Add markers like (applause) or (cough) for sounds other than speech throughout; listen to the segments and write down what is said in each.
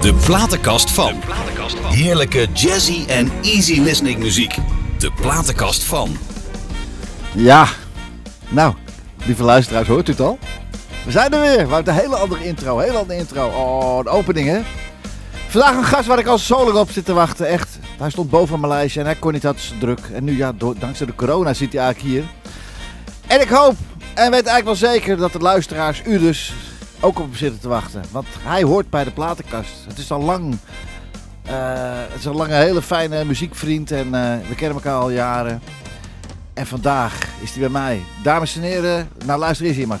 De platenkast van. Heerlijke jazzy en easy listening muziek. De platenkast van. Ja, nou, lieve luisteraars, hoort u het al? We zijn er weer, maar een hele andere intro, hele andere intro. Oh, de opening hè. Vandaag een gast waar ik al zo lang op zit te wachten, echt. Hij stond boven mijn lijstje en hij kon niet, had druk. En nu, ja, dankzij de corona zit hij eigenlijk hier. En ik hoop en weet eigenlijk wel zeker dat de luisteraars, u dus, ook op zitten te wachten. Want hij hoort bij de platenkast. Het is al lang, eh, het is al lang een hele fijne muziekvriend en eh, we kennen elkaar al jaren. En vandaag is hij bij mij. Dames en heren, nou luister eens hier maar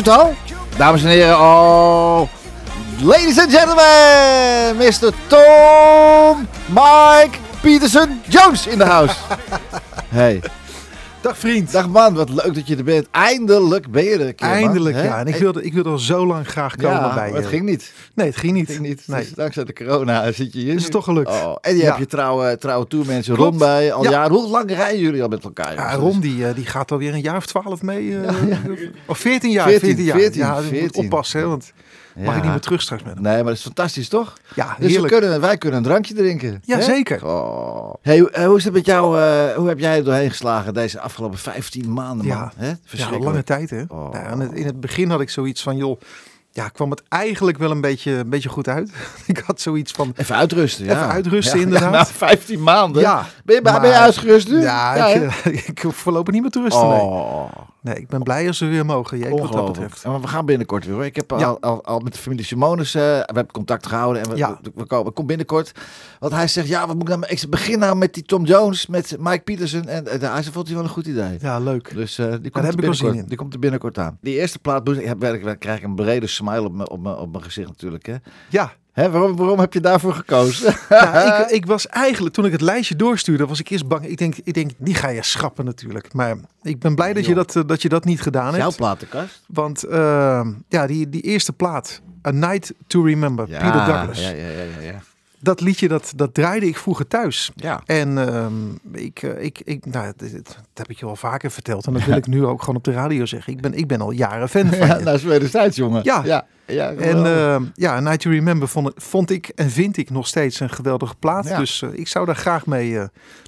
het al? Dames en heren, oh. Ladies and gentlemen, Mr. Tom Mike Peterson Jones in de house. (laughs) Hey, Dag vriend. dag man, wat leuk dat je er bent. Eindelijk ben je er een keer. Eindelijk, ja. En ik wilde, ik wilde al zo lang graag komen ja, bij je. het ging niet. Nee, het ging niet. Het ging niet. Nee. Dus dankzij de corona zit je hier. Is nu. toch gelukt. Oh, en je Ja. hebt je trouwe, trouwe tourmensen. Ron bij al Ja. jaren. Hoe lang rijden jullie al met elkaar? Ja? Ron die, eh, die gaat alweer een jaar of twaalf mee. eh, Of veertien jaar. 14, 14, jaar. 14, ja, dus 14. oppassen, hè, want mag Ja. ik niet meer terug straks met hem. Nee, maar dat is fantastisch, toch? Ja, Dus we heerlijk. kunnen, wij kunnen een drankje drinken. Ja, hè? zeker. Oh. Hey, hoe- eh, hoe is het met jou? eh, hoe heb jij er doorheen geslagen deze afgelopen 15 maanden, man? Ja. Hè? Ja, lange tijd hè. Oh. Nou, in het begin had ik zoiets van, joh, ja, kwam het eigenlijk wel een beetje, een beetje goed uit. (laughs) ik had zoiets van, Even uitrusten, ja. Even uitrusten, Ja, inderdaad. (laughs) Ja, na 15 maanden. ja. Ben je, ben je uitgerust nu? Ja, ik, (laughs) ik hoef voorlopig niet meer te rusten. Oh, nee, ik ben blij als we weer mogen. Jij, wat dat betreft. En we gaan binnenkort weer hoor. Ik heb Ja. al, al, al met de familie Simonis, eh, we hebben contact gehouden en we, Ja. we, we komen, we komen binnenkort. Want hij zegt, ja, wat moet ik nou? Ik begin nou met die Tom Jones, met Mike Peterson. En eh, hij vond hij wel een goed idee. Ja, leuk. Dus eh, die, komt er binnenkort, in. die komt er binnenkort aan. Die eerste plaat, ik heb werkelijk, krijg ik een brede smile op mijn, op mijn, op mijn gezicht natuurlijk. Hè? Ja, Hè, waarom, waarom heb je daarvoor gekozen? (laughs) Nou, ik, ik was eigenlijk, toen ik het lijstje doorstuurde, was ik eerst bang. Ik denk, ik denk die ga je schrappen natuurlijk. Maar ik ben blij dat je dat, eh, dat, je dat niet gedaan Jouw hebt. platenkast? Want eh, ja, die, die eerste plaat, A Night to Remember, Peter Douglas. Ja, ja, ja, ja, ja. Dat liedje, dat, dat draaide ik vroeger thuis. Ja. En ehm, ik, eh, ik, ik, nou, dit, dit- dat heb ik je wel vaker verteld. En dat wil ik nu ook gewoon op de radio zeggen. Ik ben, ik ben al jaren fan (laughs) van Ja, je. nou wederzijds, jongen. Ja. ja, ja En eh, ja, Night to Remember vond, vond ik en vind ik nog steeds een geweldige plaat. Ja. Dus eh, ik zou daar graag mee, eh,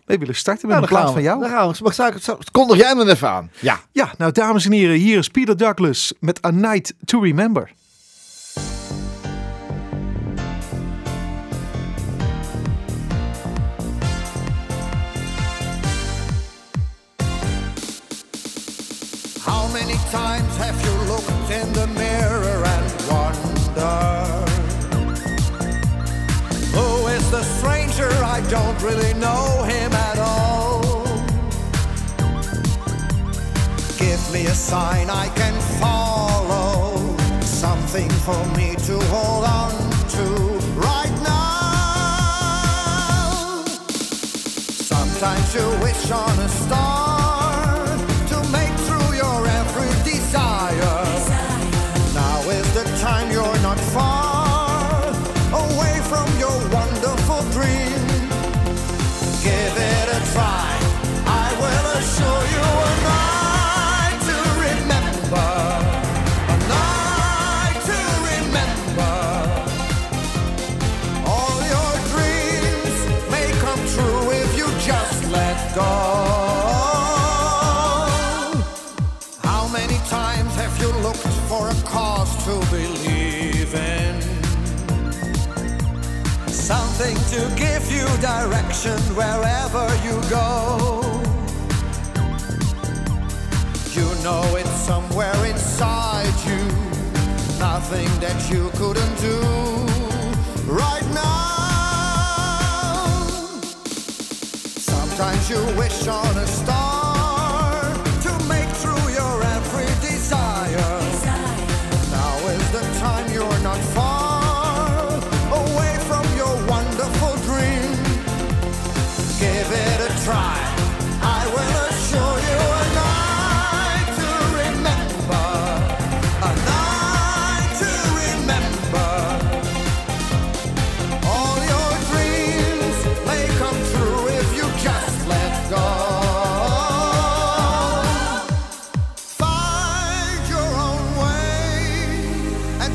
mee willen starten met Nou, een plaat van jou. Maar zou ik- Kondig jij me even aan. Ja. Ja, nou dames en heren, hier is Peter Douglas met A Night to Remember. Don't really know him at all Give me a sign I can follow, something for me to hold on to right now. Sometimes you wish on a star direction wherever you go. You know it's somewhere inside you, nothing that you couldn't do right now. Sometimes you wish on a star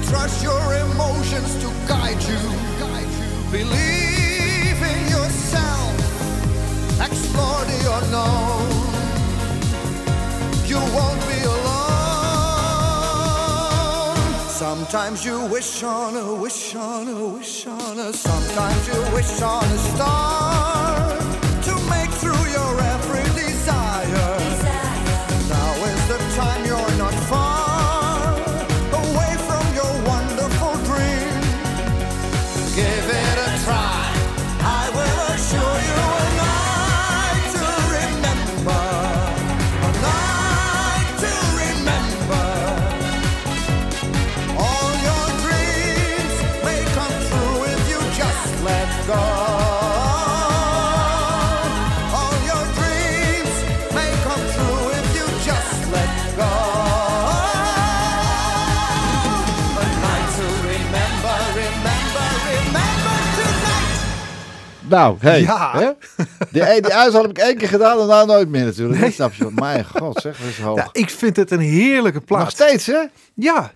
trust your emotions to guide you. Believe in yourself. Explore the unknown. You won't be alone. Sometimes you wish on a wish on a wish on a. Sometimes you wish on a star to make through your every desire. Nou, hey. Ja. Hè? Die, die heb ik één keer gedaan en nou nooit meer natuurlijk. Dat snap je wel. Mijn god, zeg, dat is hoog. Ja, ik vind het een heerlijke plaat. Nog steeds, hè? Ja,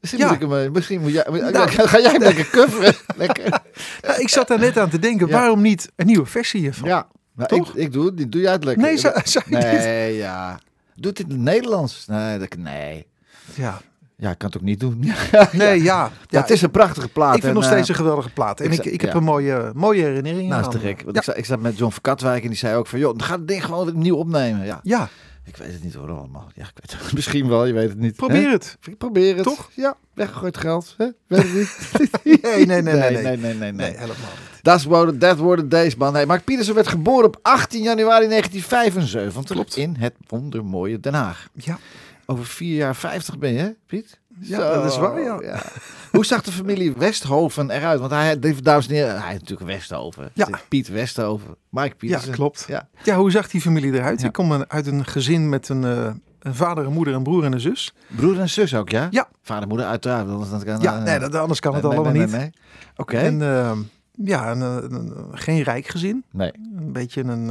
Misschien, Ja. moet, ik hem, eh, misschien moet jij... Nou. (laughs) ga jij hem lekker coveren? (laughs) lekker. Ja, ik zat daar net aan te denken, waarom niet een nieuwe versie hiervan? Ja. Maar ik, Toch? ik doe het niet. Doe jij het lekker? Nee, zou- zou Nee, ja. Doe het in het Nederlands. Nee, dat, nee. Ja. Ja, ik kan het ook niet doen. (laughs) Nee, ja. Ja, het is een prachtige plaat. ik vind en, nog steeds eh, een geweldige plaat. En ik ik, heb een mooie, mooie herinneringen Nou, is te gek. Want ik, zat, ik zat met John van Katwijk en die zei ook van... joh, dan gaat het ding gewoon opnieuw opnemen. Ja, ja, ik weet het niet hoor allemaal. Ja, ik weet het (laughs) misschien wel, je weet het niet. probeer het. Ik probeer het. Toch? Ja, weggegooid geld. Hè? Weet het niet. (laughs) Nee, nee, nee, nee. nee, nee. nee, nee, nee. Nee, helemaal niet. Dat worden the days, man. Nee, Mark Pietersen werd geboren op 18 januari 1975 Klopt. in het wondermooie Den Haag. Ja. Over vier jaar 50 ben je, hè, Piet? Ja, dat is waar, ja. Hoe zag de familie Westhoven eruit? Want hij, dames en heren, hij is natuurlijk Westhoven. Ja. Piet Westhoven. Mike ja, Pietersen. klopt. Ja. Ja, hoe zag die familie eruit? Ja. Ik kom uit een gezin met een, eh, een vader, een moeder, een broer en een zus. Broer en zus ook, ja? Ja. Vader, moeder, uiteraard. Anders, dan kan, Ja, eh, nee, dat, anders kan het nee, allemaal nee, niet. Oké. En eh, ja, een, een- een- geen rijk gezin. Nee. Een beetje een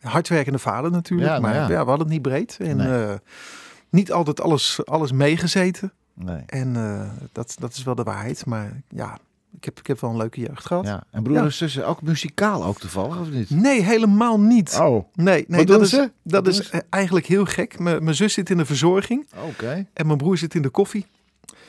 hardwerkende vader natuurlijk. Ja, nou maar ja. ja. we hadden het niet breed. En Nee. Niet altijd alles, alles meegezeten. nee. En eh, dat, dat is wel de waarheid. Maar ja, ik heb, ik heb wel een leuke jeugd gehad. Ja. En broer Ja. en zus ook muzikaal ook toevallig, of niet? Nee, helemaal niet. Oh, Nee, nee dat is, dat Wat is eigenlijk heel gek. Mijn mijn zus zit in de verzorging oké. en mijn broer zit in de koffie.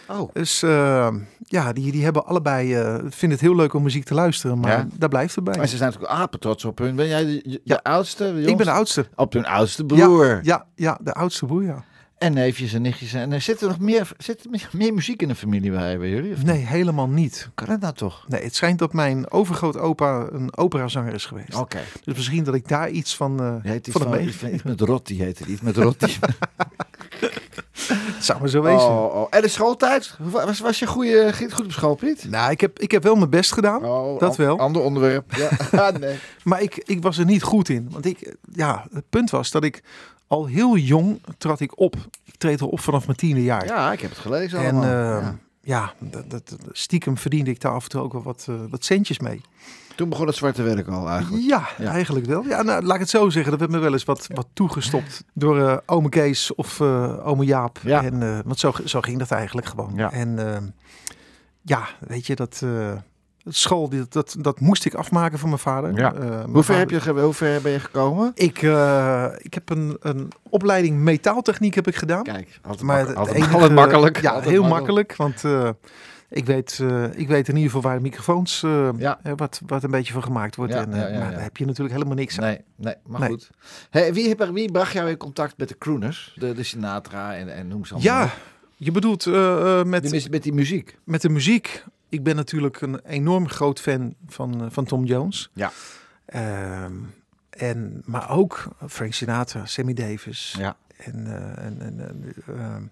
Oh. Dus eh, ja, die, die hebben allebei, eh vinden het heel leuk om muziek te luisteren, maar Ja. daar blijft het bij. Maar ze zijn natuurlijk apen trots op hun. Ben jij de, de Ja. oudste? de Ik ben de oudste. Op hun oudste broer. Ja, ja, de oudste broer, ja. En neefjes en nichtjes. En er zit er nog meer, zit er meer- muziek in de familie bij, bij jullie? Of Nee, helemaal niet. Kan het nou toch? Nee, het schijnt dat mijn overgrootopa een operazanger is geweest. Oké. Dus misschien dat ik daar iets van, iets van van, iets, met Rotti heet het. Iets met Rotti. (laughs) (laughs) Zou maar zo wezen. Oh, oh. En de schooltijd? Was, was je goede, goed op school, Piet? Nou, ik heb, ik heb wel mijn best gedaan. Oh, dat wel. Ander onderwerp. Ja. (laughs) Ah, nee. Maar ik, ik was er niet goed in. Want ik, ja, het punt was dat ik al heel jong trad ik op. Ik treed al op vanaf mijn tiende jaar. Ja, ik heb het gelezen en allemaal. eh, Ja. ja, dat, dat, stiekem verdiende ik daar af en toe ook wel wat, eh, wat centjes mee. Toen begon het zwarte werk al eigenlijk. Ja, Ja. eigenlijk wel. Ja, nou, laat ik het zo zeggen. Dat werd me wel eens wat, wat toegestopt door eh ome Kees of ome Jaap. Ja. En, eh, want zo, zo ging dat eigenlijk gewoon. Ja. En eh, ja, weet je, dat... school, dat, dat, dat moest ik afmaken van mijn vader. Ja. Eh, mijn Hoe ver, vader- heb je, hoe ver ben je gekomen? Ik, eh, ik heb een, een opleiding metaaltechniek heb ik gedaan. Kijk, altijd, maar mak- het altijd, enige- altijd makkelijk. Ja, Altijd heel makkelijk. makkelijk. Want eh, ik, weet, ik weet in ieder geval waar de microfoons, Ja. wat, wat een beetje van gemaakt wordt. Ja, en, maar daar heb je natuurlijk helemaal niks aan. Nee, nee, maar Nee. goed. Hey, wie, heb- wie bracht jou in contact met de crooners? De, de Sinatra en, en noem ze allemaal. Ja, je bedoelt eh, met, met die muziek. met de muziek. Ik ben natuurlijk een enorm groot fan van, eh, van Tom Jones. Ja. Ehm, en, maar ook Frank Sinatra, Sammy Davis. Ja, En, eh, en, en eh, ehm,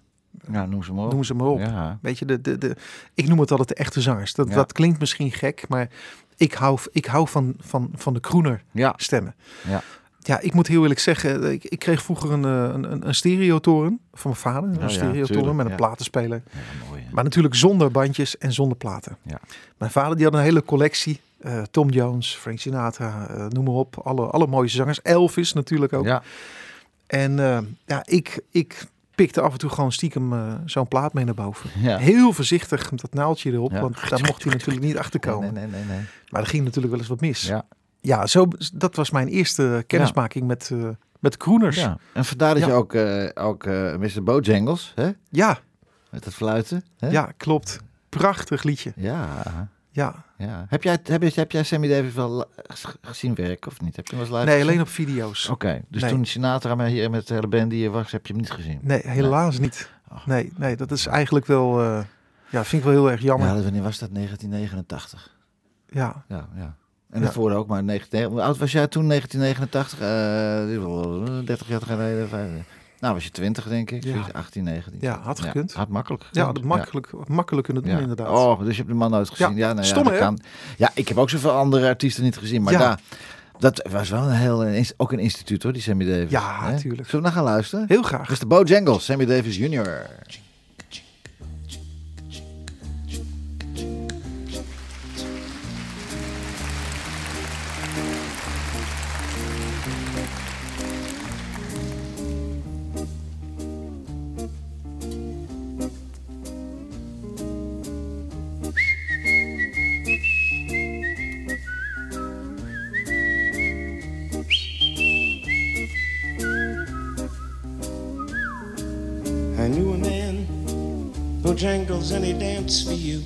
ja noem ze maar op. noem ze maar op. Ja. Weet je, de, de, de, ik noem het altijd de echte zangers. Dat, Ja. dat klinkt misschien gek, maar ik hou, ik hou van, van, van de crooner Ja. stemmen. Ja. Ja, ik moet heel eerlijk zeggen, ik, ik kreeg vroeger een, eh, een, een, een stereotoren van mijn vader. Een ja, stereotoren met een ja. platenspeler. Ja, mooi. Maar natuurlijk zonder bandjes en zonder platen. Ja. Mijn vader die had een hele collectie. eh, Tom Jones, Frank Sinatra, eh, noem maar op. Alle, alle mooie zangers. Elvis natuurlijk ook. Ja, En eh, ja, ik, ik pikte af en toe gewoon stiekem eh, zo'n plaat mee naar boven. ja. Heel voorzichtig met dat naaldje erop, want daar mocht hij natuurlijk niet achter komen. Nee, nee, nee, nee. Maar er ging natuurlijk wel eens wat mis. Ja, Ja. zo, dat was mijn eerste kennismaking met, eh met crooners. Ja. ja. En vandaar dat Ja. je ook, eh ook eh Mr. Bojangles, hè? Ja, Met het fluiten. Hè? klopt. Prachtig liedje. Ja, Ja. ja. Heb jij, heb, je, heb jij Sammy Davis wel gezien werken of niet? Heb je hem eens live Nee, gezien? alleen op video's. Oké, dus Nee. toen Sinatra maar hier met de hele band die je was, heb je hem niet gezien? Nee, helaas niet. Nee, nee, dat is eigenlijk wel... ja, vind ik wel heel erg jammer. Ja, dat- wanneer was dat? 1989. Ja. Ja, ja. En Ja. daarvoor ook, maar 19, hoe oud was jij toen, 1989? Eh, dit is wel 30 jaar geleden. Nou, was je 20 denk ik, Ja. zoiets, 18, 19. Ja, had gekund. had makkelijk Ja, dat makkelijk, makkelijk kunnen doen Ja. inderdaad. Oh, dus je hebt de man nooit gezien. Ja, nou ja, Stom, hè? kan. Ja, ik heb ook zoveel andere artiesten niet gezien, maar Ja. daar, dat was wel een heel, ook een instituut hoor, die Sammy Davis. Ja, hè? tuurlijk. Zullen we naar gaan luisteren? Heel graag. Mr. Bojangles, Sammy Davis Jr. Bojangles, and he danced for you.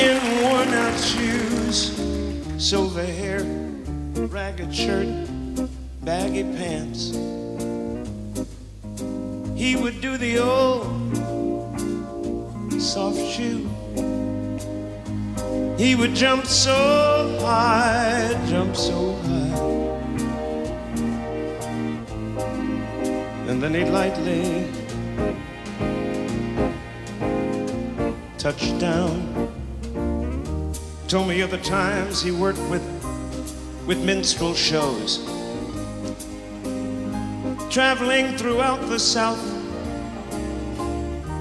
In worn out shoes, silver hair, ragged shirt, baggy pants. He would do the old soft shoe. He would jump so high, jump so high. He'd lightly touch down. Told me of the times he worked with with minstrel shows. Traveling throughout the South.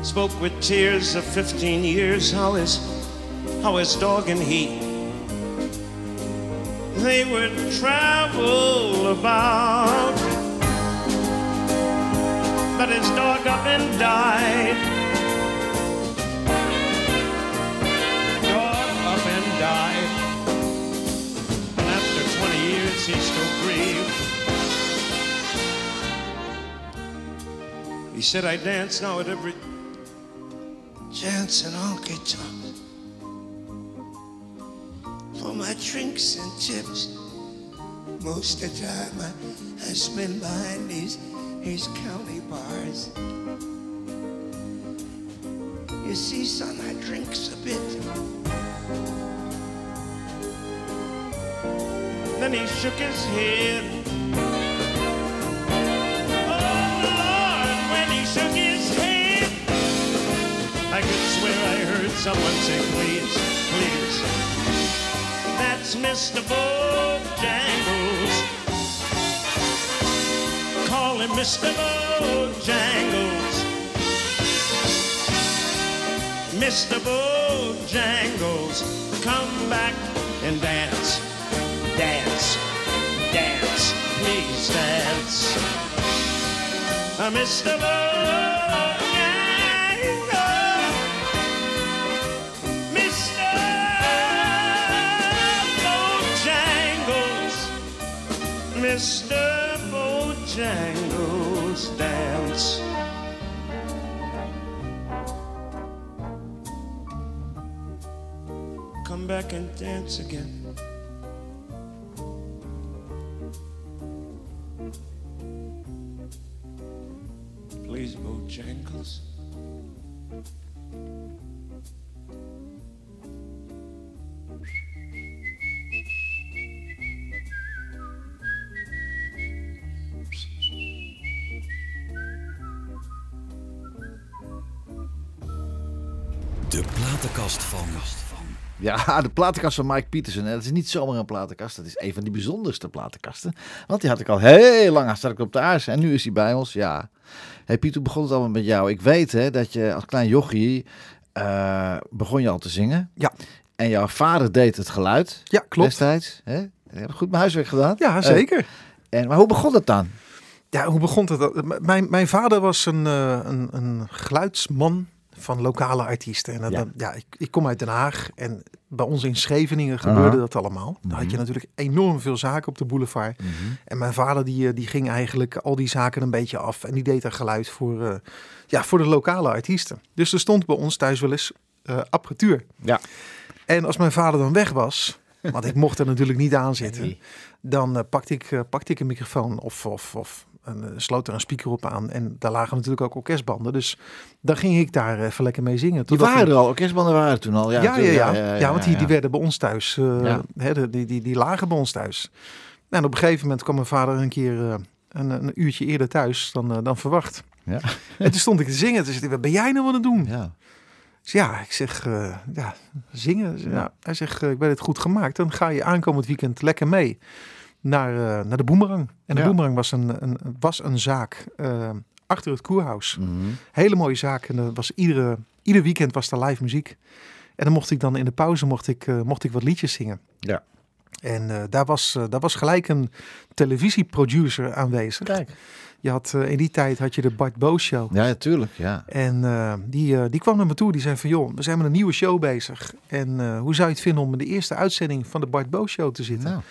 Spoke with tears of 15 years how his how his dog and he they would travel about but his dog up and died. Dog up and died. And after 20 years he still grieved. He said I dance now at every chance and honky tonk for my drinks and tips. Most of the time I, I spend behind these, these county you see, son, I drinks a bit. Then he shook his head. Oh, Lord, when he shook his head, I could swear I heard someone say, please, please. That's Mr. Bojangles. Him Mr. Bojangles. Mr. Bojangles, come back and dance, dance, dance, please dance. Mr. Bojangles, Mr. Bojangles, Mr. Bojangles, back and dance again. Ja, (laughs) de platenkast van Mike Peterson. Dat is niet zomaar een platenkast. Dat is een van die bijzonderste platenkasten. Want die had ik al heel lang ik op de aars. En nu is hij bij ons. Ja. Hey Piet, hoe begon het allemaal met jou? Ik weet hè, dat je als klein jochie eh, begon je al te zingen. Ja. En jouw vader deed het geluid Ja, klopt. destijds. Hè? Je hebt goed mijn huiswerk gedaan. Ja, zeker. Eh, en, maar hoe begon het dan? Ja, hoe begon het? Mijn, mijn vader was een, eh, een, een geluidsman van lokale artiesten. En dat- Ja. ik, ik kom uit Den Haag en bij ons in Scheveningen gebeurde dat allemaal. Dan had je Mhm. natuurlijk enorm veel zaken op de boulevard. En mijn vader die, eh, die ging eigenlijk al die zaken een beetje af. En die deed er geluid voor, eh, ja, voor de lokale artiesten. Dus er stond bij ons thuis wel eens eh, apparatuur. Ja. En als mijn vader dan weg was, want ik mocht er natuurlijk niet aan zitten, Nee. dan pakte, ik, pakte ik een microfoon of, of, of een, eh, sloot er een speaker op aan. En daar lagen natuurlijk ook orkestbanden. Dus dan ging ik daar even lekker mee zingen. Die Totdat waren er al, orkestbanden waren er toen al. Ja, ja, ja, ja, ja, want die, die werden bij ons thuis. eh, Ja. hè, die, die, die lagen bij ons thuis. En op een gegeven moment kwam mijn vader een keer eh, een, een uurtje eerder thuis dan, dan verwacht. Ja. (laughs) En toen stond ik te zingen. Toen zei hij, wat ben jij nou aan het doen? Ja. Dus ja, ik zeg, eh, ja, zingen. Ja. Hij zegt, ik ben het goed gemaakt. Dan ga je aankomend weekend lekker mee naar, eh, naar de Boemerang. En de Ja. Boemerang was een, een, was een zaak eh, achter het koerhuis. Mhm. Hele mooie zaak. En er was iedere, ieder weekend was er live muziek. En dan mocht ik dan in de pauze mocht ik, eh, mocht ik wat liedjes zingen. Ja. En daar, was, daar was gelijk een televisieproducer aanwezig. Kijk. Je had, in die tijd had je de Bart Boos Show. Ja, natuurlijk. Ja. En die, die kwam naar me toe. Die zei van, joh, we zijn met een nieuwe show bezig. En hoe zou je het vinden om in de eerste uitzending van de Bart Boos Show te zitten? Nou,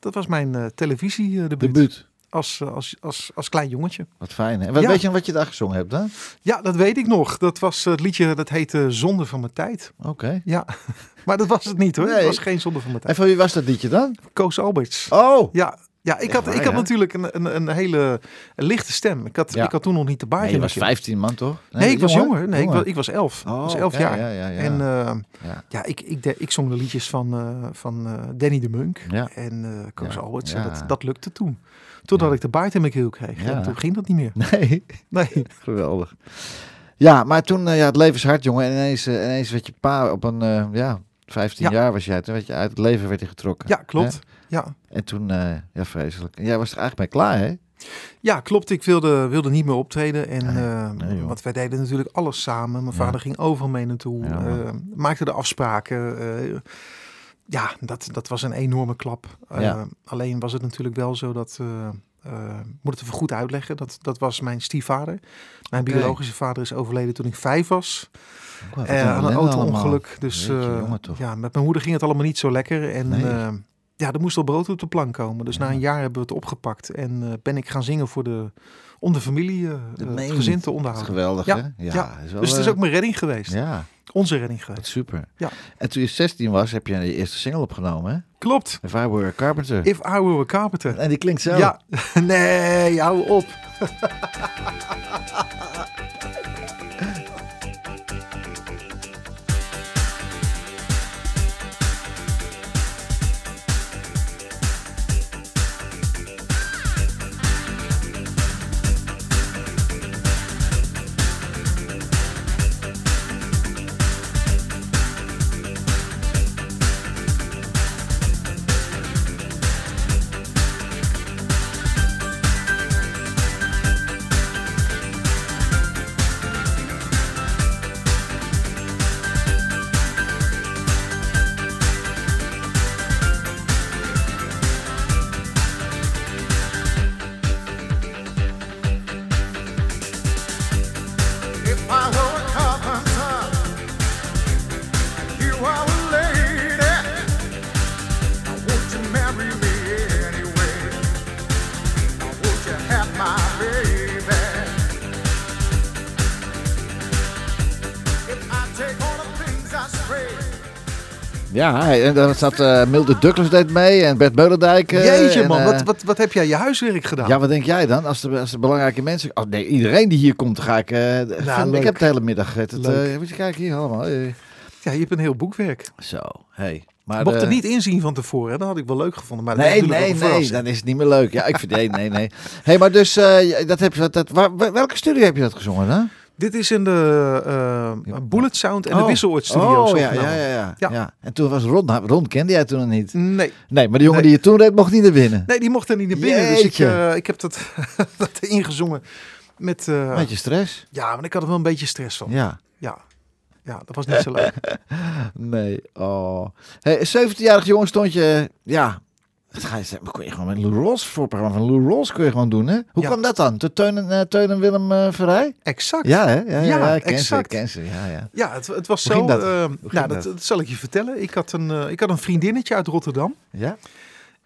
Dat was mijn eh televisiedebuut. debuut. Als, eh, als, als, als klein jongetje. Wat fijn. Hè? En wat Ja. weet je wat je daar gezongen hebt dan? Ja, dat weet ik nog. Dat was het liedje, dat heette Zonde van mijn tijd. Oké. Ja, (laughs) maar dat was het niet hoor. Nee. Het was geen Zonde van mijn En tijd. van wie was dat liedje dan? Koos Alberts. Oh! Ja, ja ik, had, waar, ik had natuurlijk een, een, een hele lichte stem. Ik had, ik had toen nog niet de baard. Nee, je was het kind. 15 man toch? Nee, ik was jonger. Nee, ik was, ik was elf. Oh, ik was elf jaar. Ja, ja, ja. En eh, ja. ja, ik, ik, de- ik zong de liedjes van, eh, van eh, Danny de Munk Ja. en eh Koos Alberts. En dat, dat lukte toen. Totdat ik de baard in mijn keel kreeg. Ja. En toen ging dat niet meer. Nee, (laughs) Nee. (laughs) geweldig. Ja, maar toen, ja, het leven is hard, jongen. En ineens, ineens werd je pa op een, ja, 15 Ja. jaar was jij. Toen werd je uit het leven werd je getrokken. Ja, klopt. Hè? Ja. En toen, eh, ja, vreselijk. En jij was er eigenlijk mee klaar, hè? ja, klopt. Ik wilde, wilde niet meer optreden. En, Nee, eh, nee, want wij deden natuurlijk alles samen. Mijn Ja. vader ging overal mee naartoe. Ja, eh, maakte de afspraken. ja, dat, dat was een enorme klap. Ja. Alleen was het natuurlijk wel zo dat... moet het even goed uitleggen. Dat, dat was mijn stiefvader. Mijn biologische vader is overleden toen ik vijf was. Eh, aan een auto-ongeluk. Dus Jeetje, jongen, toch. ja, met mijn moeder ging het allemaal niet zo lekker. En Nee. Ja, er moest al brood op de plank komen. Dus Ja. na een jaar hebben we het opgepakt. En eh, ben ik gaan zingen voor de, om de familie, Dat het gezin te Dat is onderhouden. geweldig, Ja, hè? Ja, ja. is wel, Dus het is eh, ook mijn redding geweest. Ja, Onze redding geweest. super. Ja. En toen je 16 was, heb je je eerste single opgenomen, hè? Klopt. If I Were a Carpenter. If I Were a Carpenter. En die klinkt zo. Ja, (laughs) nee, hou op. (laughs) Ja, en dan zat eh Milde Douglas deed mee en Bert Beulendijk. eh, Jeetje en, man, eh, wat, wat, wat heb jij je huiswerk gedaan? Ja, wat denk jij dan? Als de, als de belangrijke mensen... Oh, nee, iedereen die hier komt, ga ik... leuk. ik heb de hele middag... Het, moet je kijken hier allemaal. Ja, je hebt een heel boekwerk. Zo, hey. Maar Mocht het niet inzien van tevoren, hè, dan had ik wel leuk gevonden. Maar Nee, nee, nee, dan is het niet meer leuk. Ja, ik vind nee, nee, nee. hey, maar dus, dat heb je, dat, waar, welke studio heb je dat gezongen dan? Dit is in de eh, Bullet Sound en de Wisseloord Studios. Oh, ja, ja, ja, ja, Ja. En toen was Ron, nou, Ron kende jij toen nog niet? Nee, Nee, maar de jongen Nee. die je toen deed, mocht niet naar binnen. nee, die mocht er niet naar binnen. Dus ik, Jeetje. eh, ik heb dat, (laughs) dat ingezongen met... eh, Beetje stress? ja, maar ik had er wel een beetje stress van. Ja. Ja, ja dat was niet zo leuk. (laughs) Nee, oh. Hey, 17-jarig jongen stond je, ja... Wat ga je zeggen? Kon je gewoon met Lou Rawls voorprogramma van Lou Rawls kun je gewoon doen, hè? Hoe Ja. kwam dat dan? Te Teun en, Teun en Willem eh Verrij? Exact. Ja, hè? Ja, ja, Ja, ja, ik ken ze, exact. ken ze, ja, ja. Ja, het, het was Hoe zo. dat? eh, nou, dat, dat? dat zal ik je vertellen. Ik had, een, ik had een vriendinnetje uit Rotterdam. Ja?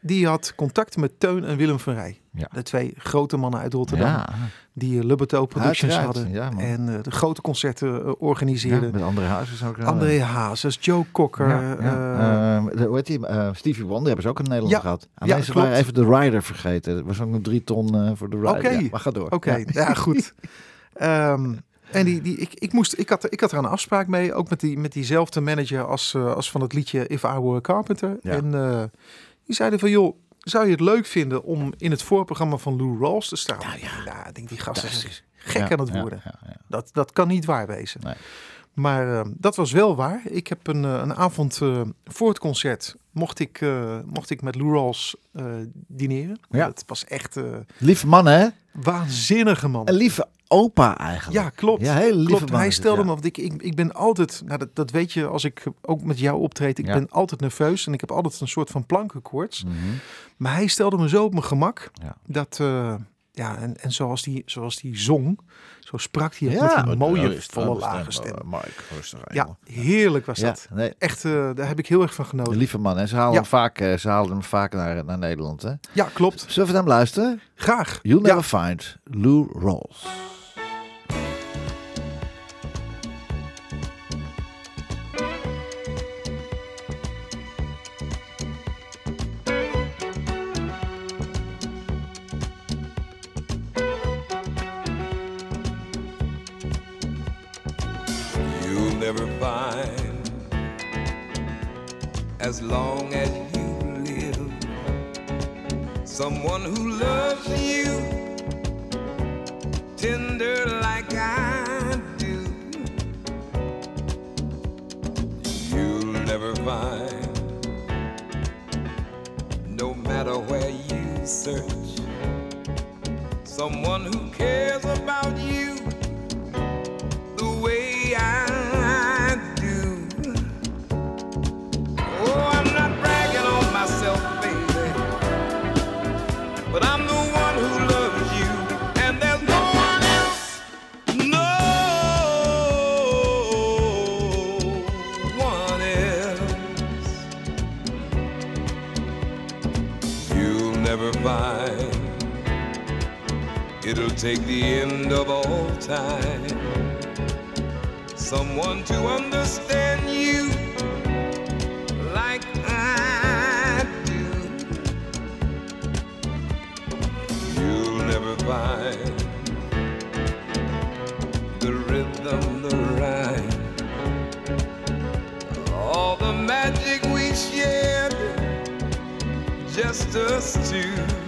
Die had contact met Teun en Willem van Rij. Ja. De twee grote mannen uit Rotterdam. Ja, Die uh, Lubberto Productions Uiteraard, hadden. ja, en eh, de grote concerten eh, ja, organiseerden. met André Hazes ook. eh, André Hazes, Joe Cocker. Eh, Ehm, de- hoe heet die? Eh, Stevie Wonder hebben ze ook in Nederland gehad. ja, ze waren even de rider vergeten. Er was ook nog drie ton eh, voor de rider. Oké. Maar ga door. Oké, Ja. ja. goed. (laughs) Ehm, en die, die, ik, ik, moest, ik, had, ik had er een afspraak mee, ook met, die, met diezelfde manager als, eh, als van het liedje If I Were a Carpenter. Ja. En eh, die zeiden van, joh, zou je het leuk vinden om in het voorprogramma van Lou Rawls te staan? Nou ja. ja ik denk die gasten zijn Fantastisch. gek Ja, aan het worden. ja. Dat, dat kan niet waar wezen. Nee. Maar eh, dat was wel waar. Ik heb een, eh, een avond eh, voor het concert mocht ik, eh, mocht ik met Lou Rawls dineren. Ja. Dat was echt Lieve man, hè? waanzinnige man. Een lieve opa eigenlijk. Ja, klopt. Ja, lieve klopt. man Hij stelde ja. me, want ik, ik, ik ben altijd, nou dat, dat weet je als ik ook met jou optreed, ik Ja. ben altijd nerveus en ik heb altijd een soort van plankenkoorts. Mhm. Maar hij stelde me zo op mijn gemak Ja. dat, eh, ja, en, en zoals die, zoals die zong, zo sprak hij Ja, met die mooie rustig, volle lage stem. eh, Ja, heerlijk was Ja, dat. nee, Echt, eh, daar heb ik heel erg van een genoten. lieve man. En ze halen, Ja. hem, vaak, ze halen hem vaak naar, naar Nederland, hè? Ja, klopt. Zullen we naar hem luisteren? Graag. You'll never find Lou Rawls. As long as you live someone who loves you tender like I do. You'll never find, no matter where you search, someone who cares about you take the end of all time someone to understand you like I do. You'll never find the rhythm, the rhyme, all the magic we shared, just us two.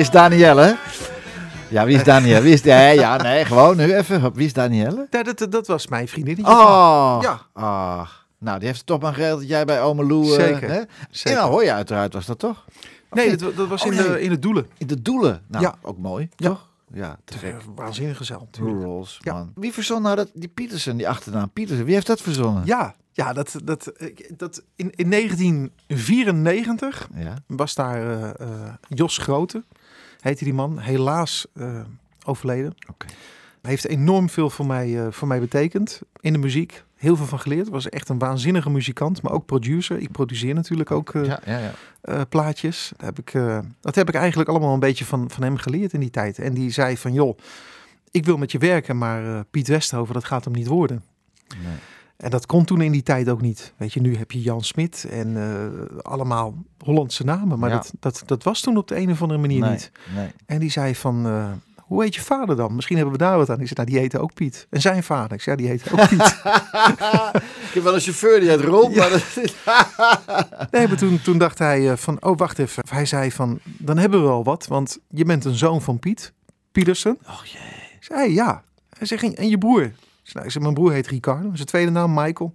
Is Danielle? Ja, wie is Danielle? Wie is nee, ja, nee, gewoon nu even. Wie is Danielle? Ja, dat, dat was mijn vriendin. Oh, Ja. Ah. nou, die heeft het toch maar geregeld dat jij bij Ome Lou... eh, Zeker, Hè? zeker. In Ahoy uiteraard was dat toch? Of Nee, dat, dat was Oh, in, nee. de, in het doelen. In de doelen. Nou, Ja. ook mooi, Ja. toch? Ja, te gek. Eh, Waanzinnige zaal. natuurlijk. Rules, Ja. man. Wie verzon nou dat, die Pietersen, die achternaam Pietersen? Wie heeft dat verzonnen? Ja, ja dat, dat, dat in, in 1994 Ja. was daar eh, Jos Grote, heette die man. Helaas eh, overleden. Heeft enorm veel voor mij, eh, voor mij betekend in de muziek. Heel veel van geleerd. Was echt een waanzinnige muzikant, maar ook producer. Ik produceer natuurlijk ook eh, Ja, ja, ja. plaatjes. Dat heb, ik, dat heb ik eigenlijk allemaal een beetje van, van hem geleerd in die tijd. En die zei van, joh, ik wil met je werken, maar Piet Westhoven, dat gaat hem niet worden. Nee. En dat kon toen in die tijd ook niet. Weet je, nu heb je Jan Smit en eh, allemaal Hollandse namen. Maar Ja. dat, dat, dat was toen op de een of andere manier nee, niet. nee. En die zei van, eh, hoe heet je vader dan? Misschien hebben we daar wat aan. Ik zei, nou, die heette ook Piet. En zijn vader? Ik zei, ja, die heette ook Piet. (laughs) ik heb wel een chauffeur die maar dat (laughs) nee, maar toen, toen dacht hij eh, van, oh, wacht even. Hij zei van, dan hebben we wel wat. Want je bent een zoon van Piet, Pietersen. Oh jee. Ik zei, ja. Hij zegt, en je broer? Ik zei, nou, ik zeg, mijn broer heet Ricardo. Zijn tweede naam Michael.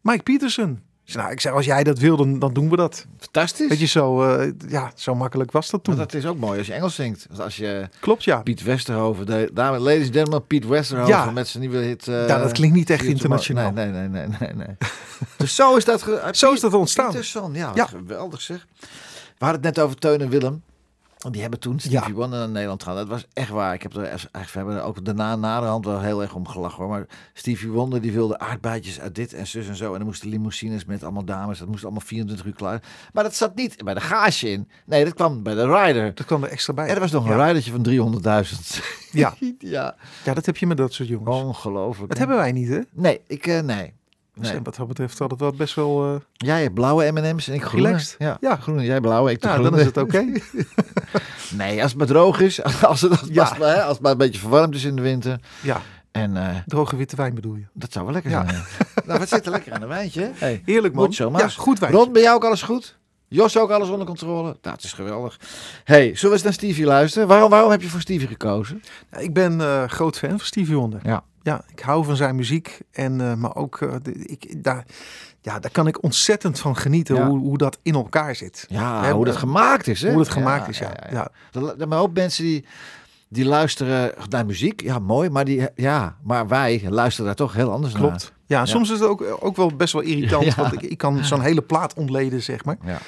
Mike Pietersen. Ik zei, nou, ik zeg, als jij dat wil, dan, dan doen we dat. Fantastisch. Weet je, zo, eh, ja, zo makkelijk was dat toen. Maar dat is ook mooi als je Engels zingt. Want als je Klopt, ja. Piet Westerhoven, de, dames, ladies and gentlemen, Piet Westerhoven Ja. met zijn nieuwe hit. eh, ja, dat klinkt niet echt internationaal. Nee, nee, nee, nee, nee. (laughs) dus zo is dat, Zo is dat ontstaan. Pieterson, ja, Ja. geweldig zeg. We hadden het net over Teun en Willem. Die hebben toen Stevie Ja. Wonder naar Nederland gehaald. Dat was echt waar. Ik heb er eigenlijk, we hebben er ook daarna naderhand wel heel erg om gelachen hoor. Maar Stevie Wonder die wilde aardbeidjes uit dit en zus en zo. En dan moesten limousines met allemaal dames. Dat moest allemaal 24 uur klaar. Maar dat zat niet bij de gage in. Nee, dat kwam bij de rider. Dat kwam er extra bij. En er was nog een ridertje van 300.000. Ja. (laughs) ja, ja, dat heb je met dat soort jongens. ongelooflijk. Dat hè? hebben wij niet, hè? Nee, ik, eh, nee. Dus nee. wat dat betreft had het wel best wel... eh, Jij hebt blauwe M&M's en ik groene. Relaxed. Ja, Ja. groene. Jij blauwe, ik de ja, groene. dan is het oké. (laughs) Nee, als het maar droog is. (laughs) Als het, als, het- Ja. maar, hè, als het maar een beetje verwarmd is in de winter. ja, En eh, droge witte wijn bedoel je. dat zou wel lekker Ja. zijn. ja. nou, wat zit er lekker aan een wijntje? Hey. Heerlijk, man. Moet zo, maar. Ja, goed wijn. Ron, bij jou ook alles goed? Jos ook alles onder controle? Nou, het is geweldig. hey, zullen we eens naar Stevie luisteren? Waarom, waarom heb je voor Stevie gekozen? Ja, ik ben eh, groot fan van Stevie Wonder. Ja. Ja, ik hou van zijn muziek. En, eh, maar ook, eh, ik, daar, ja, daar kan ik ontzettend van genieten Ja. hoe, hoe dat in elkaar zit. Ja, hoe dat gemaakt is, hè? Hoe dat gemaakt is, ja. ja. Er er een hoop mensen die, die luisteren naar muziek. Ja, mooi. Maar, die, ja, maar wij luisteren daar toch heel anders naar. Klopt. Ja, soms is het ook, ook wel best wel irritant. (laughs) Ja. Want ik, ik kan zo'n hele plaat ontleden, zeg maar. Ja.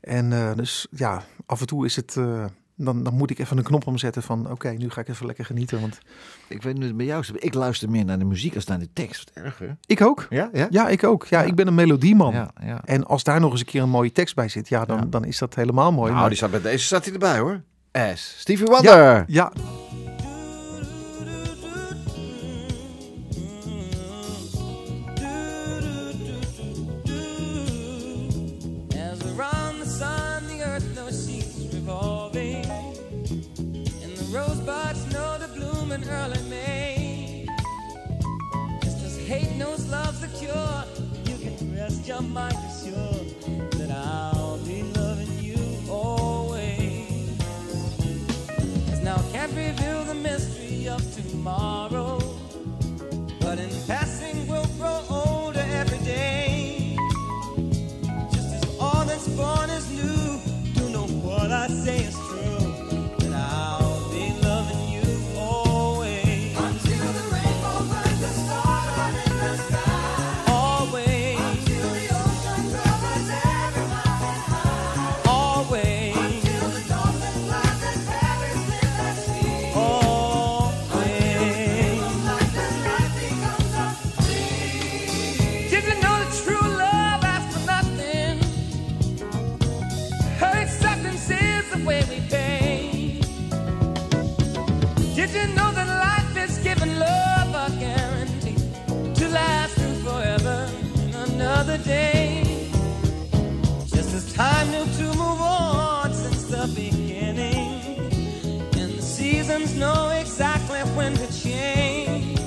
En eh, dus ja, af en toe is het... eh, dan, dan moet ik even een knop omzetten van... Oké, nu ga ik even lekker genieten. Want Ik weet nu bij jou, is, ik luister meer naar de muziek als naar de tekst. Wat erger. ik ook. Ja, ja. Ja, ik ook. Ja, Ja. ik ben een melodieman. Ja, ja. En als daar nog eens een keer een mooie tekst bij zit... Ja, dan, dan is dat helemaal mooi. Nou, Maar- die staat bij deze staat hij erbij hoor. S. Stevie Wonder. ja, As around reveal the mystery of tomorrow. But in passing, we'll grow older every day. Just as all that's born is new, you know what I say Did you know that life is giving love a guarantee to last through forever another day? Just as time knew to move on since the beginning, and the seasons know exactly when to change.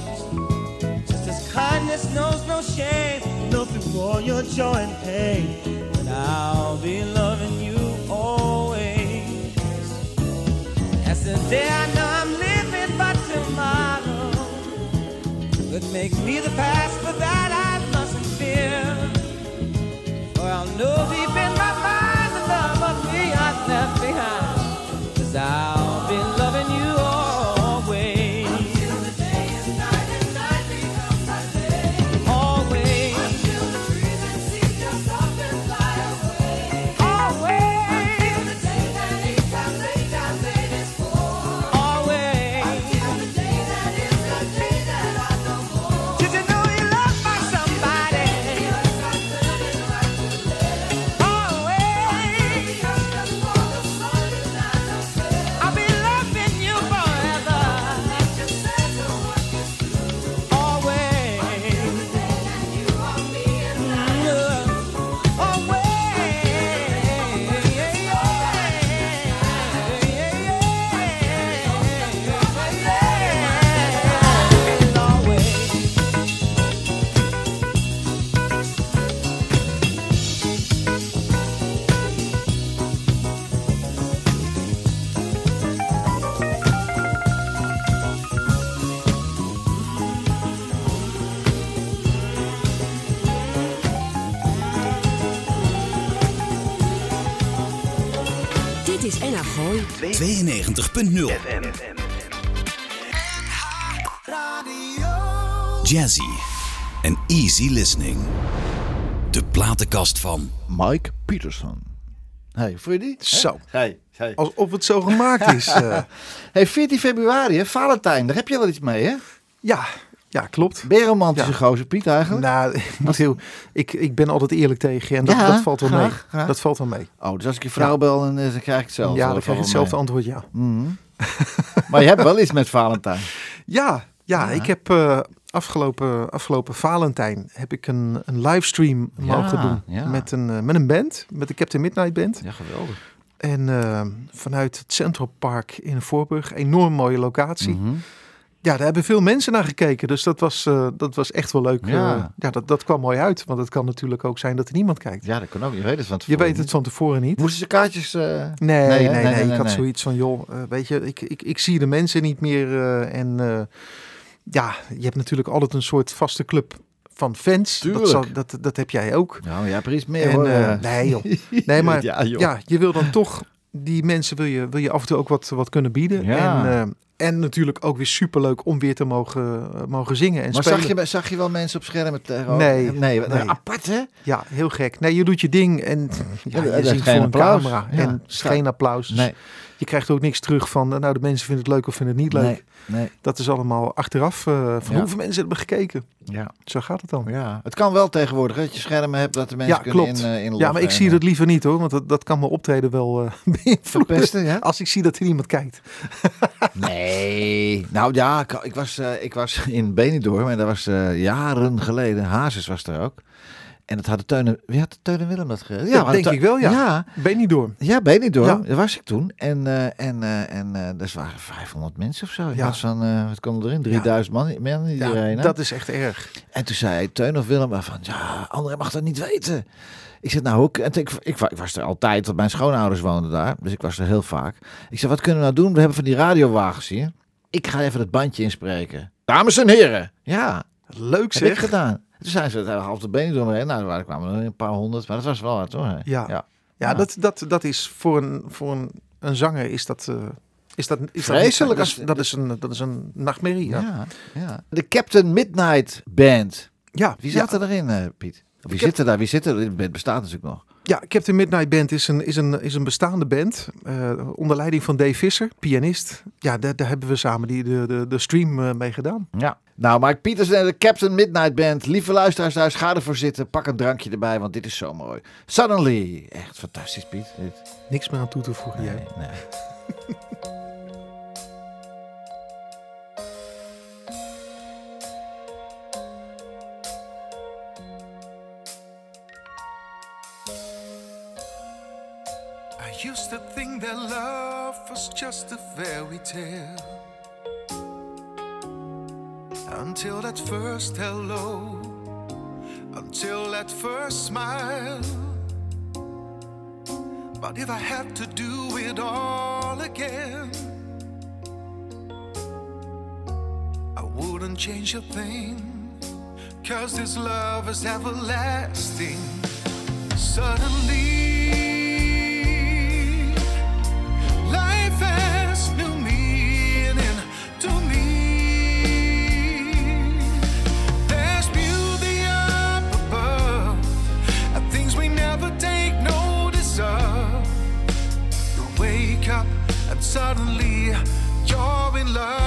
Just as kindness knows no shame, know through all your joy and pain, that I'll be loving you always. Make me the past, but that I mustn't fear. For I'll know deep in my mind the love of me I left behind. Cause I'll 92.0 Jazzy en easy listening. De platenkast van Mike Peterson. Hey, die? Zo. Hey, hey. Alsof het zo gemaakt is. (laughs) eh. Hey, 14 februari, hè? Valentijn. Daar heb je wel iets mee, hè? ja, ja, klopt. Ben je een romantische Ja. gozer, Piet, eigenlijk? Nou, (laughs) ik, moet heel, ik, ik ben altijd eerlijk tegen je en dat, Ja, dat valt wel mee. graag. Dat valt wel mee. Oh, dus als ik je vrouw bel, dan, eh, dan krijg ik hetzelfde. ja, dan krijg je hetzelfde van antwoord, ja. Mhm. (laughs) Maar je hebt wel iets met Valentijn. Ja, ja, ik heb eh, afgelopen, afgelopen Valentijn heb ik een, een livestream mogen doen met, een, eh, met een band, met de Captain Midnight Band. Ja, geweldig. En eh, vanuit het Central Park in Voorburg, enorm mooie locatie. Mhm. Ja, daar hebben veel mensen naar gekeken, dus dat was, eh, dat was echt wel leuk. Ja. Eh, ja, dat, dat kwam mooi uit, want het kan natuurlijk ook zijn dat er niemand kijkt. Ja, dat kan ook. Je weet het van Je tevoren weet het van tevoren niet. Moesten ze kaartjes... eh, Nee, Nee, nee, nee, Ik had zoiets van, joh, weet je, ik, ik, ik zie de mensen niet meer. en ja, je hebt natuurlijk altijd een soort vaste club van fans. Dat, Tuurlijk. zal- dat, dat heb jij ook. Nou, er iets meer, En, hoor. nee, joh. Nee, maar (laughs) Ja, joh. ja, je wil dan toch, die mensen wil je, wil je af en toe ook wat, wat kunnen bieden. Ja. En, en natuurlijk ook weer superleuk om weer te mogen, eh, mogen zingen en Maar spelen. zag je, zag je wel mensen op schermen? tegen- Nee, nee, nee. Apart, hè? Ja, heel gek. Nee, je doet je ding en ja, je ziet geen voor een applaus. camera. Ja. En geen applaus. Nee, Je krijgt ook niks terug van, nou de mensen vinden het leuk of vinden het niet leuk. nee, nee. Dat is allemaal achteraf eh, van Ja. hoeveel mensen hebben gekeken. Ja. Zo gaat het dan. ja, het kan wel tegenwoordig, hè, dat je schermen hebt dat de mensen Ja, kunnen klopt. in, eh, inloggen Ja, maar ik zie eh, dat liever niet hoor, want dat, dat kan mijn optreden wel eh (laughs) beïnvloeden. verpesten, ja? Als ik zie dat er niemand kijkt. (laughs) Nee, nou ja, ik, was, eh, ik was in Benidorm en dat was eh, jaren geleden. Hazes was er ook. En dat hadden Teun en, wie had Teun en Willem dat gedaan? Dat denk ik wel, ja. Ja, Ben je niet door. ja Benidorm, Ja. daar was ik toen. En, eh en, eh en dus waren 500 mensen of zo. Ja. van, wat kwam erin? 3000 man, man in die Ja, dat is echt erg. En toen zei Teun of Willem van, ja, André mag dat niet weten. Ik zeg, nou, hoe, en ik, ik, ik was er altijd, want mijn schoonouders woonden daar. Dus ik was er heel vaak. Ik zeg, wat kunnen we nou doen? We hebben van die radiowagens hier. Ik ga even het bandje inspreken. Dames en heren. Ja, Leuk heb ik zeg. gedaan. Toen zijn ze het half de benen door me heen. Nou, er kwamen er een paar honderd, maar dat was wel wat hoor. Ja. ja. Ja, Ja. Dat, dat, dat is voor een, voor een, een zanger is dat... eh, is dat, is Vreselijk Dat, is, dat, is een, dat is een nachtmerrie. Ja, Ja, ja. De Captain Midnight Band. ja, Wie zat er erin, eh, Piet? Wie zit er daar? Wie zit er? Het bestaat natuurlijk nog. Ja, Captain Midnight Band is een, is een, is een bestaande band. eh, onder leiding van Dave Visser, pianist. Ja, daar, daar hebben we samen die, de, de, de stream eh, mee gedaan. Ja. Nou, Mike Pieters en de Captain Midnight Band. Lieve luisteraars thuis, ga ervoor zitten. Pak een drankje erbij, want dit is zo mooi. Suddenly. Echt fantastisch, Piet. Dit. Niks meer aan toe te voegen. Nee, jij. nee. (laughs) was just a fairy tale. Until that first hello, until that first smile. But if I had to do it all again, I wouldn't change a thing. Cause this love is everlasting. Suddenly, suddenly you're in love.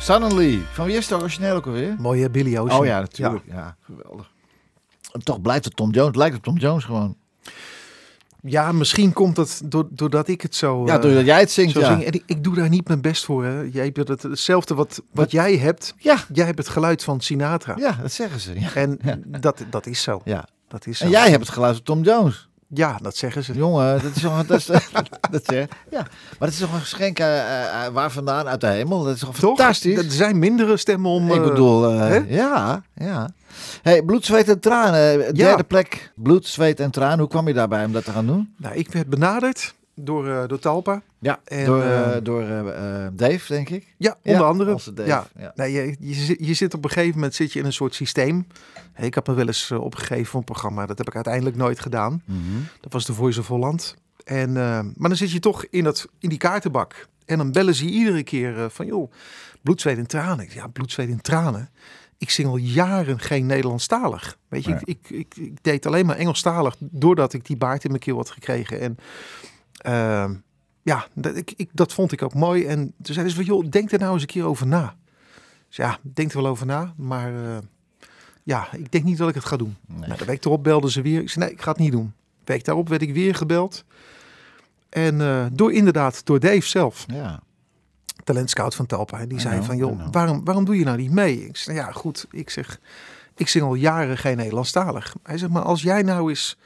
Suddenly. Van wie is het origineel ook alweer? Mooie Billy Ocean. Oh ja, natuurlijk. Ja, geweldig. En toch blijft het Tom Jones. Het lijkt op Tom Jones gewoon. Ja, misschien komt het door- doordat ik het zo... Ja, eh, doordat jij het zingt, zo ja. zing. En ik, ik doe daar niet mijn best voor. Hè. Jij hebt het, hetzelfde wat, wat jij hebt. Ja. Jij hebt het geluid van Sinatra. Ja, dat zeggen ze. Ja. En dat, dat is zo. Ja. Dat is zo. En jij hebt het geluid van Tom Jones. Ja, dat zeggen ze. Jongen, dat is toch... Dat is, (laughs) dat zeg, ja. Maar dat is toch een geschenk eh, eh, waar vandaan? Uit de hemel? Dat is toch Toch? fantastisch? Er zijn mindere stemmen om... Ik eh, bedoel, eh, hè? ja, ja. Hey, bloed, zweet en tranen. Derde Ja. plek, bloed, zweet en tranen. Hoe kwam je daarbij om dat te gaan doen? Nou, ik werd benaderd door, eh, door Talpa. Ja, En, door, eh, eh, door eh, Dave, denk ik. Ja, onder Ja, andere. Dave, Ja. ja. Nee, je, je, zit- je zit op een gegeven moment zit je in een soort systeem. Ik heb me wel eens opgegeven voor een programma. Dat heb ik uiteindelijk nooit gedaan. Mhm. Dat was de Voice of Holland. En, eh, maar dan zit je toch in, dat, in die kaartenbak. En dan bellen ze je iedere keer van, joh, bloed, zweet en tranen. Ja, bloed, zweet en tranen. Ik zing al jaren geen Nederlandstalig. Weet je, ik, ik, ik, ik deed alleen maar Engelstalig doordat ik die baard in mijn keel had gekregen. En ehm, ja, dat, ik, ik, dat vond ik ook mooi. En toen zeiden ze van, joh, denk er nou eens een keer over na. Dus ja, denk er wel over na, maar eh, ja, ik denk niet dat ik het ga doen. Nou, de week erop belden ze weer. Ik zei, nee, ik ga het niet doen. De week daarop werd ik weer gebeld. En eh, door inderdaad, door Dave zelf, Ja. talentscout van Talpa. En die I zei know, van, joh, waarom, waarom doe je nou niet mee? Ik zei, nou ja, goed. Ik zeg, ik zing al jaren geen Nederlandstalig. Hij zegt, maar als jij nou eens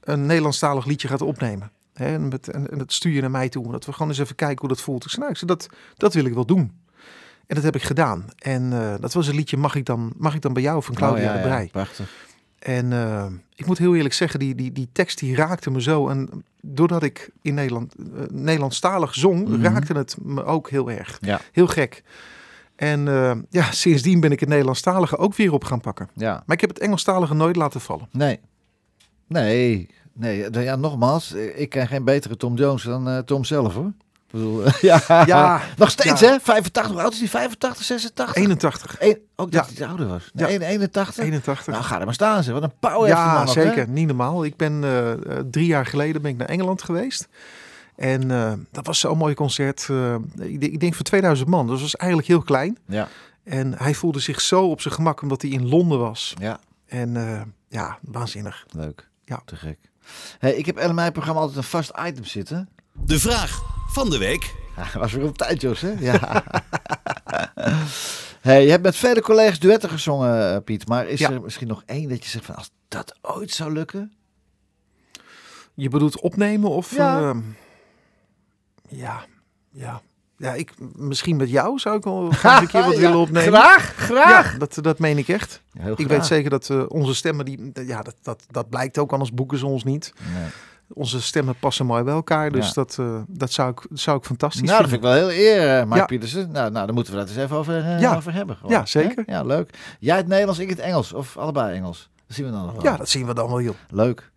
een Nederlandstalig liedje gaat opnemen. En, met, en, en dat stuur je naar mij toe. Dat we gewoon eens even kijken hoe dat voelt. Ik zei, nou, ik zei, dat, dat wil ik wel doen. En dat heb ik gedaan. En eh, dat was een liedje, mag ik dan, mag ik dan bij jou van Claudia Oh, ja, de Brij. ja, prachtig. En eh, ik moet heel eerlijk zeggen, die, die, die tekst die raakte me zo. En doordat ik in Nederland, eh, Nederlandstalig zong, Mhm. raakte het me ook heel erg. Ja. Heel gek. En ja, sindsdien ben ik het Nederlandstalige ook weer op gaan pakken. Ja. Maar ik heb het Engelstalige nooit laten vallen. Nee. Nee. Nee. Ja, nogmaals. Ik ken geen betere Tom Jones dan eh, Tom zelf hoor. Ik bedoel, eh, (laughs) ja. Ja, Nog steeds ja. hè? 85. Hoe oud is die? 85, 86? 81. Eén- ook dat Ja. hij ouder was. Nee, 81? 81. Nou, ga er maar staan ze. Wat een pauw heeft die man ja, nog, hè? zeker. Niet normaal. Ik ben eh, eh, drie jaar geleden ben ik naar Engeland geweest. En eh, dat was zo'n mooi concert. eh, ik, denk- ik denk voor 2000 man. Dus dat was eigenlijk heel klein. Ja. En hij voelde zich zo op zijn gemak omdat hij in Londen was. Ja. En eh, ja, waanzinnig. Leuk. Ja. Te gek. Hey, ik heb in mijn programma altijd een vast item zitten. De vraag van de week. Ja, was weer op tijd, Jos, hè? Ja. (laughs) hey, je hebt met vele collega's duetten gezongen, eh, Piet. Maar is Ja. er misschien nog één dat je zegt van als dat ooit zou lukken? Je bedoelt opnemen of... Ja. Ja, ja. Ja, ik, misschien met jou zou ik wel (laughs) een keer wat Ja, willen opnemen. Graag, graag. Ja, dat, dat meen ik echt. Ja, Ik weet zeker dat eh, onze stemmen, die, ja, dat, dat, dat blijkt ook, anders boeken ze ons niet. Nee. Onze stemmen passen mooi bij elkaar, dus dat, eh, dat, zou ik, zou ik fantastisch Nou, dat vind vinden. ik wel heel eer, eh, Mike. Pietersen. Nou, nou, dan moeten we dat eens even over, Ja. over hebben. gewoon. Ja, zeker. Ja, leuk. Jij het Nederlands, ik het Engels. Of allebei Engels. Dat zien we dan nog wel. Ja, dat zien we dan wel, joh. Leuk.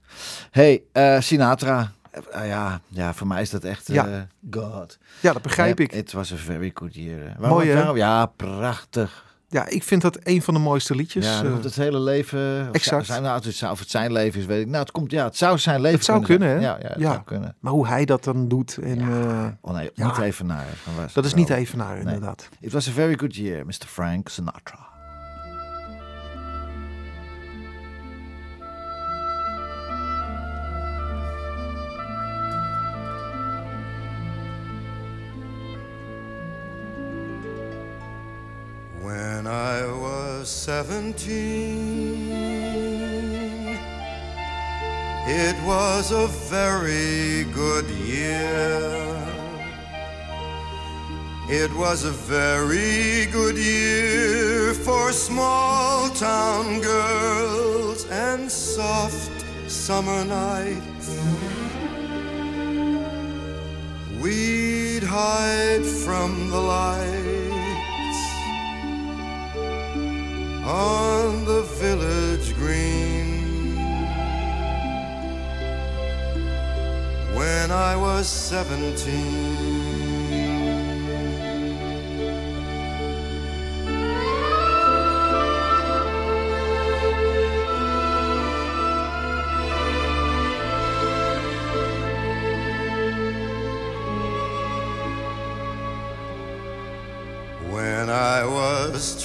Hey, Sinatra. Eh, ja, ja, voor mij is dat echt Ja. eh, God. Ja, dat begrijp ik. Het was een very good year. eh. Mooi, waarom- Ja, prachtig. Ja, ik vind dat een van de mooiste liedjes. ja, eh, het hele leven. Of, exact. Zijn, nou, het, of het zijn leven is, weet ik. Nou, het komt, ja, het zou zijn leven Het zou kunnen, hè? Ja, ja, het Ja. zou kunnen. maar hoe hij dat dan doet, en, eh, Oh nee, niet even naar. Dat is niet even naar, inderdaad. It was a very good year, Mr. Frank Sinatra. Seventeen, it was a very good year. It was a very good year for small town girls and soft summer nights. We'd hide from the lights on the village green. When I was seventeen.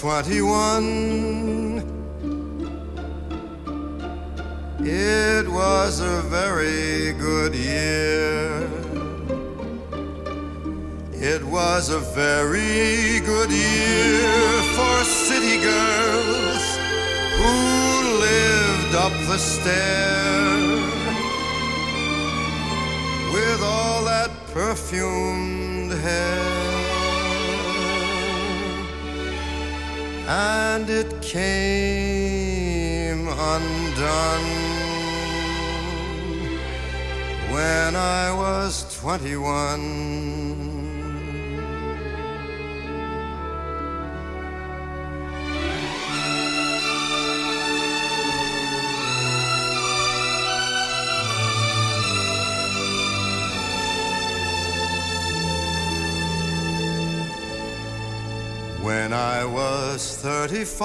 21, it was a very good year. It was a very good year for city girls who lived up the stair with all that perfumed hair. And it came undone when I was 21. When I was 35,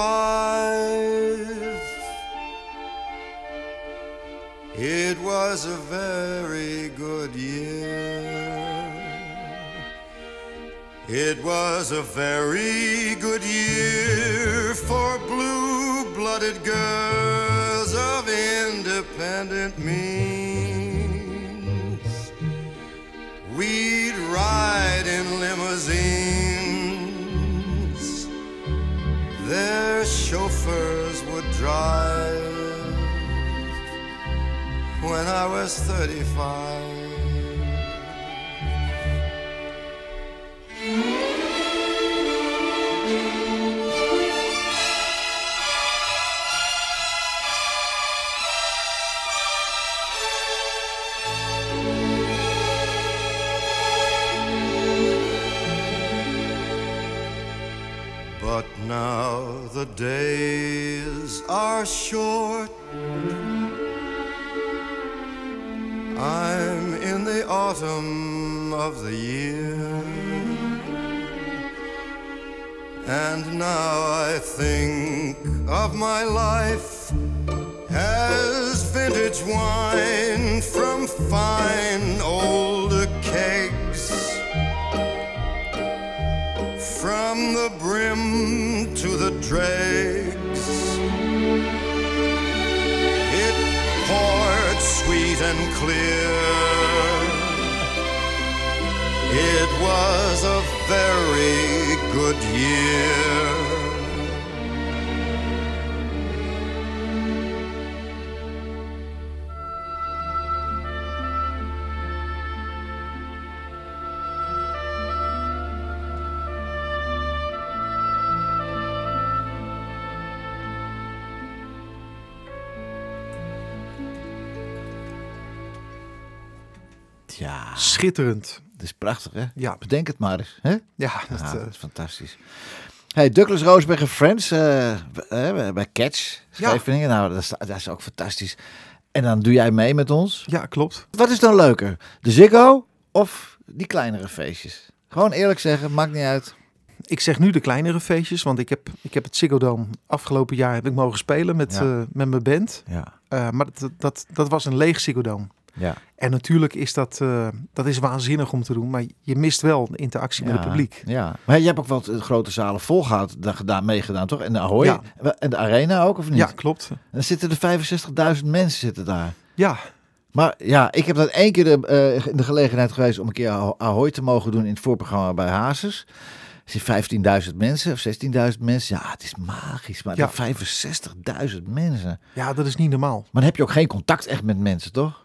it was a very good year. It was a very good year for blue blooded girls of independent means. We'd ride in limousines, their chauffeurs would drive when I was 35. But now the days are short. I'm in the autumn of the year. And now I think of my life as vintage wine from fine dregs. It poured sweet and clear. It was a very good year. Schitterend. het is prachtig, hè? Ja. Bedenk het maar eens, hè? Ja, Ja, dat, eh, dat is fantastisch. Hey, Douglas Roosberg en Friends eh, bij- Catch, Scheveningen. Nou, dat is, dat is ook fantastisch. En dan doe jij mee met ons. ja, klopt. Wat is dan leuker? De Ziggo of die kleinere feestjes? Gewoon eerlijk zeggen, maakt niet uit. Ik zeg nu de kleinere feestjes, want ik heb, ik heb het Ziggo Dome afgelopen jaar heb ik mogen spelen met, Ja. eh, met mijn band. Ja, Eh, maar dat, dat, dat was een leeg Ziggo Dome. Ja. En natuurlijk is dat, eh, dat is waanzinnig om te doen, maar je mist wel de interactie met het publiek. Ja, maar je hebt ook wat grote zalen volgehouden, daar gedaan, meegedaan, toch? En de Ahoy Ja. en de Arena ook, of niet? Ja, klopt. En dan zitten er 65.000 mensen zitten daar. Ja, Maar ja, ik heb dat één keer de, eh, in de gelegenheid geweest om een keer Aho- Ahoy te mogen doen in het voorprogramma bij Hazes. Er zitten 15.000 mensen of 16.000 mensen. Ja, het is magisch. Maar Ja. dan 65.000 mensen. ja, dat is niet normaal. Maar dan heb je ook geen contact echt met mensen, toch?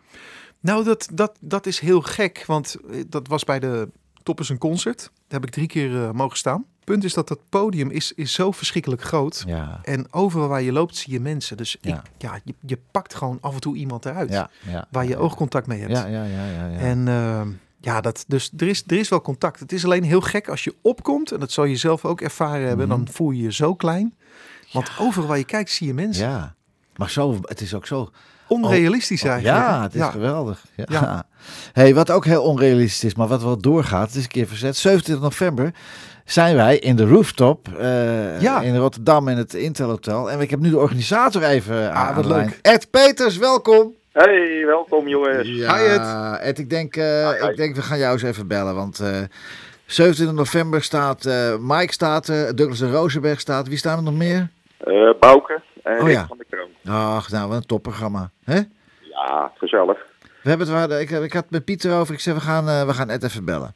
Nou, dat, dat, dat is heel gek, want eh, dat was bij de Toppers een Concert. Daar heb ik drie keer eh, mogen staan. Punt is dat dat podium is, is zo verschrikkelijk groot. Ja. En overal waar je loopt zie je mensen. Dus Ja. Ik, ja, je, je pakt gewoon af en toe iemand eruit Ja, ja. waar je oogcontact mee hebt. Ja, ja, ja, ja. ja. En eh, ja, dat, dus er is, er is wel contact. Het is alleen heel gek als je opkomt, en dat zal je zelf ook ervaren hebben, Mhm. dan voel je je zo klein. Want overal waar je kijkt zie je mensen. ja. Maar zo, het is ook zo Onrealistisch eigenlijk. Ja, het is geweldig. Ja. Ja. (laughs) Hey, wat ook heel onrealistisch is, maar wat wel doorgaat, het is een keer verzet. 27 november zijn wij in de rooftop eh, Ja. in Rotterdam in het Intel Hotel. En ik heb nu de organisator even aan Ah, wat de lijn. leuk. Ed Peters, welkom. Hey, welkom jongens. Ja, Ed, ik denk, eh, Hi, hi. ik denk we gaan jou eens even bellen, want eh 27 november staat eh, Mike staat er, Douglas en Rosenberg staat. Wie staan er nog meer? Eh Bouke Oh, Rick ja. van de Kroon. Ach, nou, wat een topprogramma. hè? Ja, gezellig. We hebben het, waar, ik, ik had het met Pieter over. Ik zei, we gaan, eh, we gaan Ed even bellen.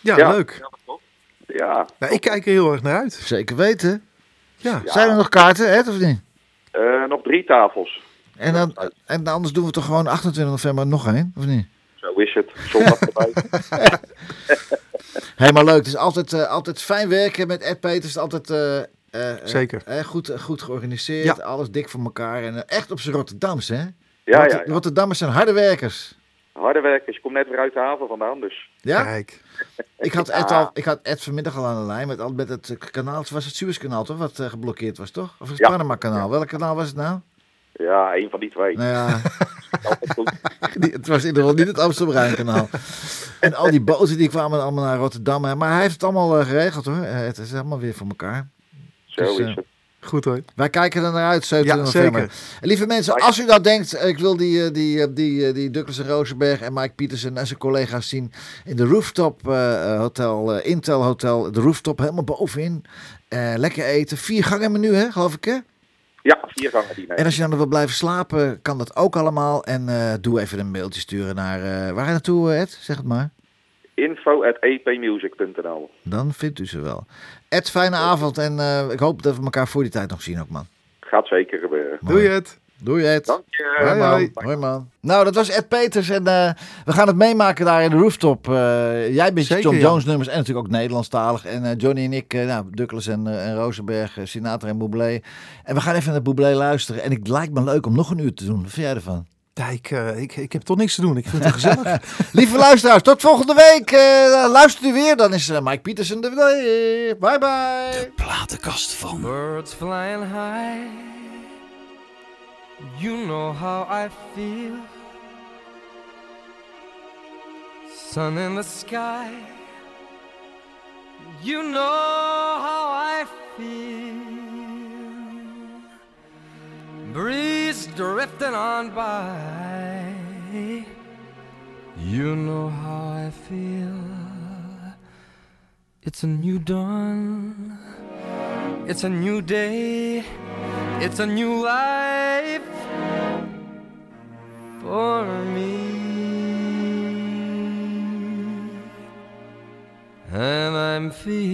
Ja, Ja. leuk. Toch? Ja, Nou, ik kijk er heel erg naar uit. Zeker weten. Ja. Zijn er nog kaarten, Ed, of niet? Eh, nog drie tafels. En, dan, en anders doen we toch gewoon 28 november nog één, of niet? Zo is het. Zondag erbij. Helemaal (laughs) leuk. Het is altijd, eh, altijd fijn werken met Ed Peters. Altijd eh, eh, eh, Zeker. eh, goed, eh, goed georganiseerd. Ja. Alles dik voor elkaar. En eh, echt op zijn Rotterdams, hè? Ja, Rotter- ja, ja. Rotterdammers zijn harde werkers. Harde werkers. Je komt net weer uit de haven vandaan, dus. Ja? Kijk. Ik had, (laughs) Ed al, ik had Ed vanmiddag al aan de lijn met, met het eh, kanaal. Het was het Suezkanaal, toch? Wat eh, geblokkeerd was, toch? Of het Ja. Panama-kanaal. Welk kanaal was het nou? Ja, een van die twee. Nou ja, (laughs) goed. (laughs) Het was in ieder geval niet het Amsterdam-Rijnkanaal. En al die boten die kwamen allemaal naar Rotterdam. hè. Maar hij heeft het allemaal eh, geregeld hoor. Eh, Het is allemaal weer voor elkaar. Zo Dus, is eh, het. Goed hoor. Wij kijken er naar uit, 17 Ja, november. zeker. En lieve mensen, als u nou denkt, eh, ik wil die, eh, die, die, die Douglas en Rosenberg en Mike Pietersen en zijn collega's zien in de Rooftop Hotel, eh, Intel Hotel, de Rooftop helemaal bovenin. Eh, lekker eten, vier gangen menu hè, geloof ik hè? Ja, vier gangen diner. En als je dan nog wil blijven slapen, kan dat ook allemaal. En eh, doe even een mailtje sturen naar, eh, waar naartoe Ed? Zeg het maar. Info at epmusic.nl Dan vindt u ze wel. Ed, fijne avond en eh, ik hoop dat we elkaar voor die tijd nog zien ook man. Gaat zeker gebeuren. Mooi. Doe je het. Doei Ed. Dank je. Hoi man. hoi. Hoi man. Nou, dat was Ed Peters en eh, we gaan het meemaken daar in de rooftop. Eh, jij bent Zeker, John. Jones nummers en natuurlijk ook Nederlandstalig. En eh, Johnny en ik, eh, nou, Douglas en, eh, en Rosenberg, Sinatra en Bublé. En we gaan even naar Bublé luisteren. En het lijkt me leuk om nog een uur te doen. Wat vind jij ervan? Ja, ik, eh, ik, ik heb toch niks te doen. Ik vind het gezellig. (laughs) Lieve luisteraars, tot volgende week. Eh, luistert u weer, dan is eh, Mike Pietersen er weer. Bye bye. Platenkast van. Birds flying high. You know how I feel. Sun in the sky. You know how I feel. Breeze drifting on by. You know how I feel. It's a new dawn. It's a new day. It's a new life for me. And I'm feeling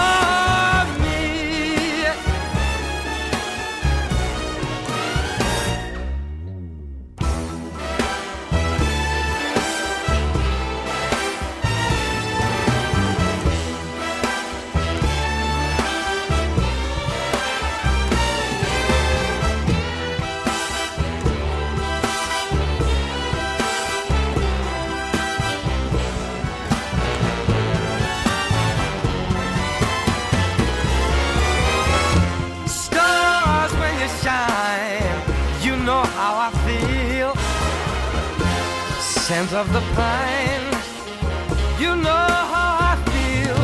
of the pine, you know how I feel.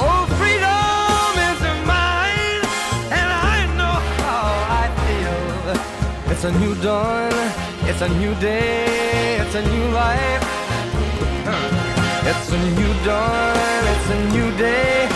Oh, freedom is mine, and I know how I feel. It's a new dawn, it's a new day, it's a new life. It's a new dawn, it's a new day,